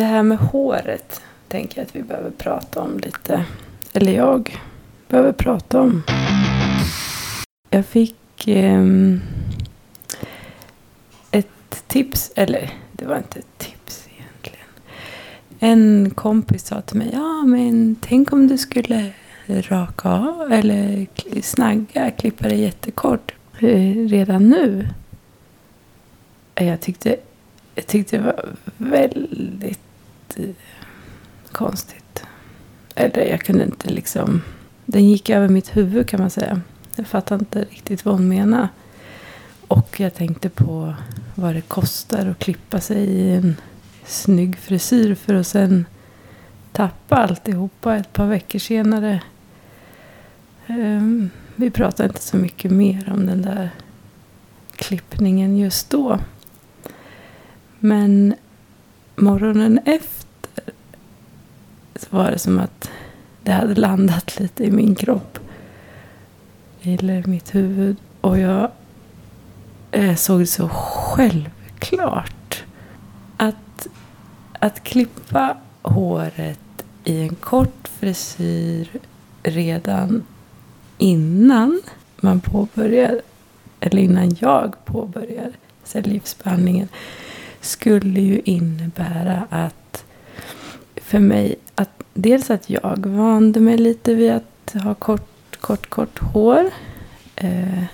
det här med håret tänker jag att vi behöver prata om lite. Eller jag behöver prata om. Jag fick eh, ett tips, eller det var inte ett tips egentligen. En kompis sa till mig, ja men tänk om du skulle raka av eller snagga, klippa det jättekort eh, redan nu. Jag tyckte, jag tyckte det var väldigt Eh, konstigt. Eller jag kunde inte liksom... Den gick över mitt huvud kan man säga. Jag fattade inte riktigt vad hon menade. Och jag tänkte på vad det kostar att klippa sig i en snygg frisyr för att sen tappa alltihopa ett par veckor senare. Um, vi pratade inte så mycket mer om den där klippningen just då. Men morgonen efter så var det som att det hade landat lite i min kropp. Eller mitt huvud. Och jag eh, såg det så självklart. Att, att klippa håret i en kort frisyr redan innan man påbörjar, eller innan jag påbörjar cellgiftsbehandlingen skulle ju innebära att för mig att dels att jag vande mig lite vid att ha kort, kort, kort hår. Eh,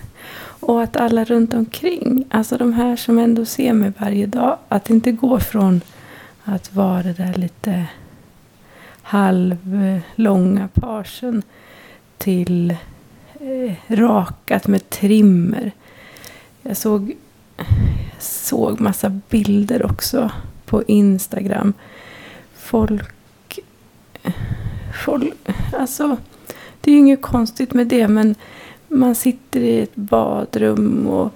och att alla runt omkring, alltså de här som ändå ser mig varje dag, att inte gå från att vara det där lite halvlånga parsen till eh, rakat med trimmer. Jag såg, såg massa bilder också på Instagram. Folk, folk, alltså det är ju inget konstigt med det men man sitter i ett badrum och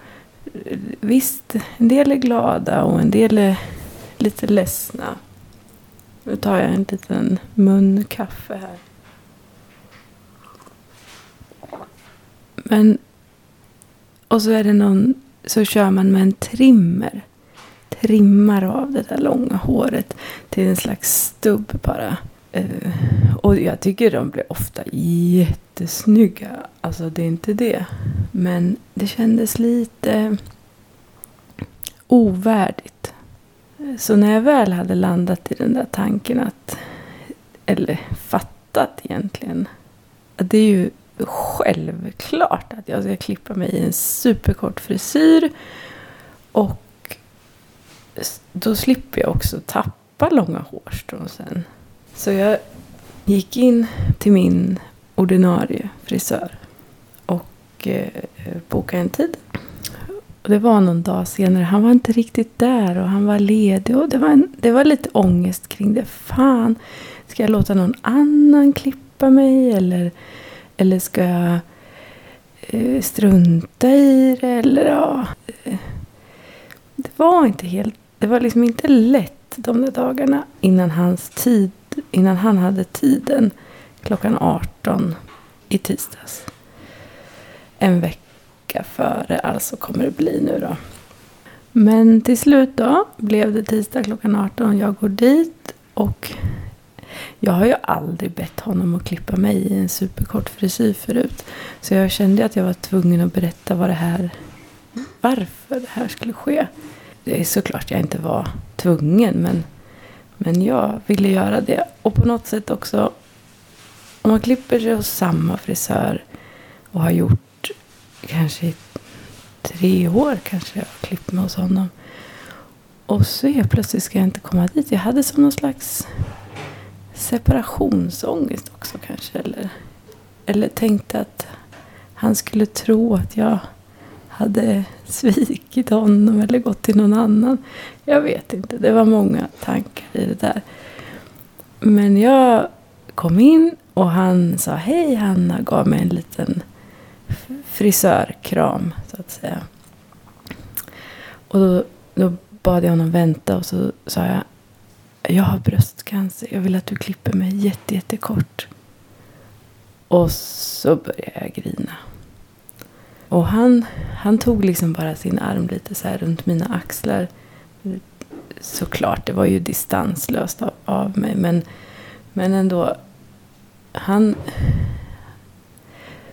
visst, en del är glada och en del är lite ledsna. Nu tar jag en liten mun kaffe här. Men, och så är det någon, så kör man med en trimmer. Trimmar av det där långa håret till en slags stubb bara. Uh, och jag tycker de blir ofta jättesnygga. Alltså det är inte det. Men det kändes lite ovärdigt. Så när jag väl hade landat i den där tanken att, eller fattat egentligen, att det är ju självklart att jag ska klippa mig i en superkort frisyr. Och då slipper jag också tappa långa hårstrån sen. Så jag gick in till min ordinarie frisör och eh, bokade en tid. Och det var någon dag senare. Han var inte riktigt där och han var ledig. Och det var, en, det var lite ångest kring det. Fan, ska jag låta någon annan klippa mig? Eller eller ska jag eh, strunta i det? Eller ja. Det var inte helt. Det var liksom inte lätt de där dagarna innan hans tid. Innan han hade tiden. Klockan 18 i tisdags. En vecka före alltså kommer det bli nu då. Men till slut då blev det tisdag klockan 18. Jag går dit och jag har ju aldrig bett honom att klippa mig i en superkort frisyr förut. Så jag kände att jag var tvungen att berätta vad det här, varför det här skulle ske. Det är såklart jag inte var tvungen men, men jag ville göra det. Och på något sätt också, om man klipper sig hos samma frisör och har gjort kanske i tre år kanske jag har klippt mig hos honom. Och så helt plötsligt ska jag inte komma dit. Jag hade som någon slags separationsångest också kanske. Eller, eller tänkte att han skulle tro att jag hade svikit honom eller gått till någon annan. Jag vet inte. Det var många tankar i det där. Men jag kom in och han sa hej Hanna. Gav mig en liten frisörkram så att säga. Och då, då bad jag honom vänta och så sa jag jag har bröstcancer. Jag vill att du klipper mig jätte, jättekort. Och så började jag grina. Och han, han tog liksom bara sin arm lite så här runt mina axlar. såklart, det var ju distanslöst av, av mig. Men, men ändå, han...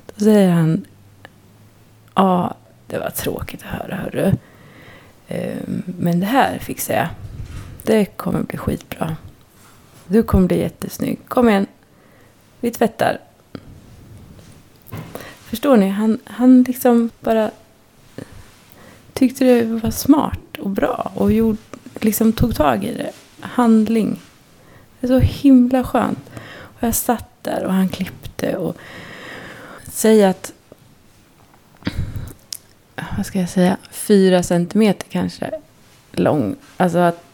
Då säger han, ja, det var tråkigt att höra, hörru. Ehm, men det här fixar jag. Det kommer bli skitbra. Du kommer bli jättesnygg. Kom igen. Vi tvättar. Förstår ni? Han, han liksom bara tyckte det var smart och bra. Och gjorde, liksom tog tag i det. Handling. Det är så himla skönt. Och jag satt där och han klippte. Och säger att vad ska jag säga, fyra centimeter kanske lång. Alltså att, att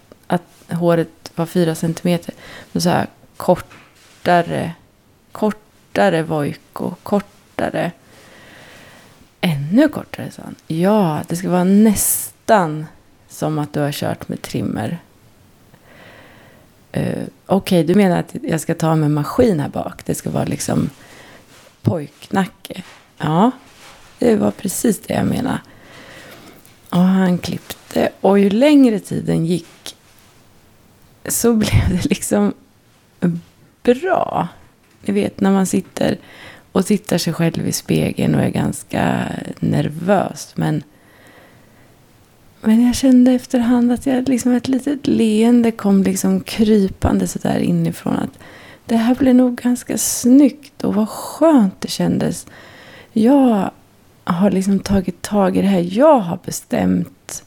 håret var fyra centimeter. Men så här kortare, kortare Voiko, kortare. Ännu kortare, sa han. Ja, det ska vara nästan som att du har kört med trimmer. Uh, Okej, okay, du menar att jag ska ta med maskin här bak. Det ska vara liksom pojknacke. Ja, det var precis det jag menade. Och han klippte. Och ju längre tiden gick så blev det liksom bra. Ni vet när man sitter och tittar sig själv i spegeln och är ganska nervös. Men, men jag kände efterhand att jag liksom ett litet leende kom liksom krypande sådär inifrån. Att det här blev nog ganska snyggt och vad skönt det kändes. Jag har liksom tagit tag i det här. Jag har bestämt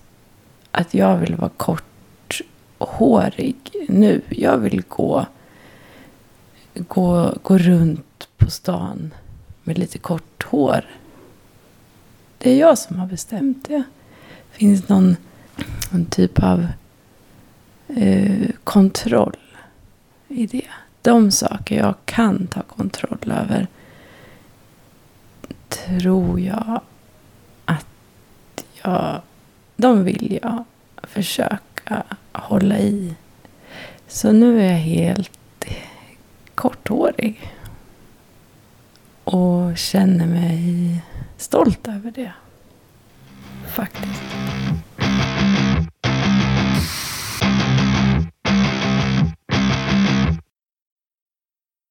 att jag vill vara kort hårig nu. Jag vill gå, gå, gå runt på stan med lite kort hår. Det är jag som har bestämt det. Finns någon, någon typ av eh, kontroll i det. De saker jag kan ta kontroll över tror jag att jag, de vill jag försöka hålla i. Så nu är jag helt korthårig. Och känner mig stolt över det. Faktiskt.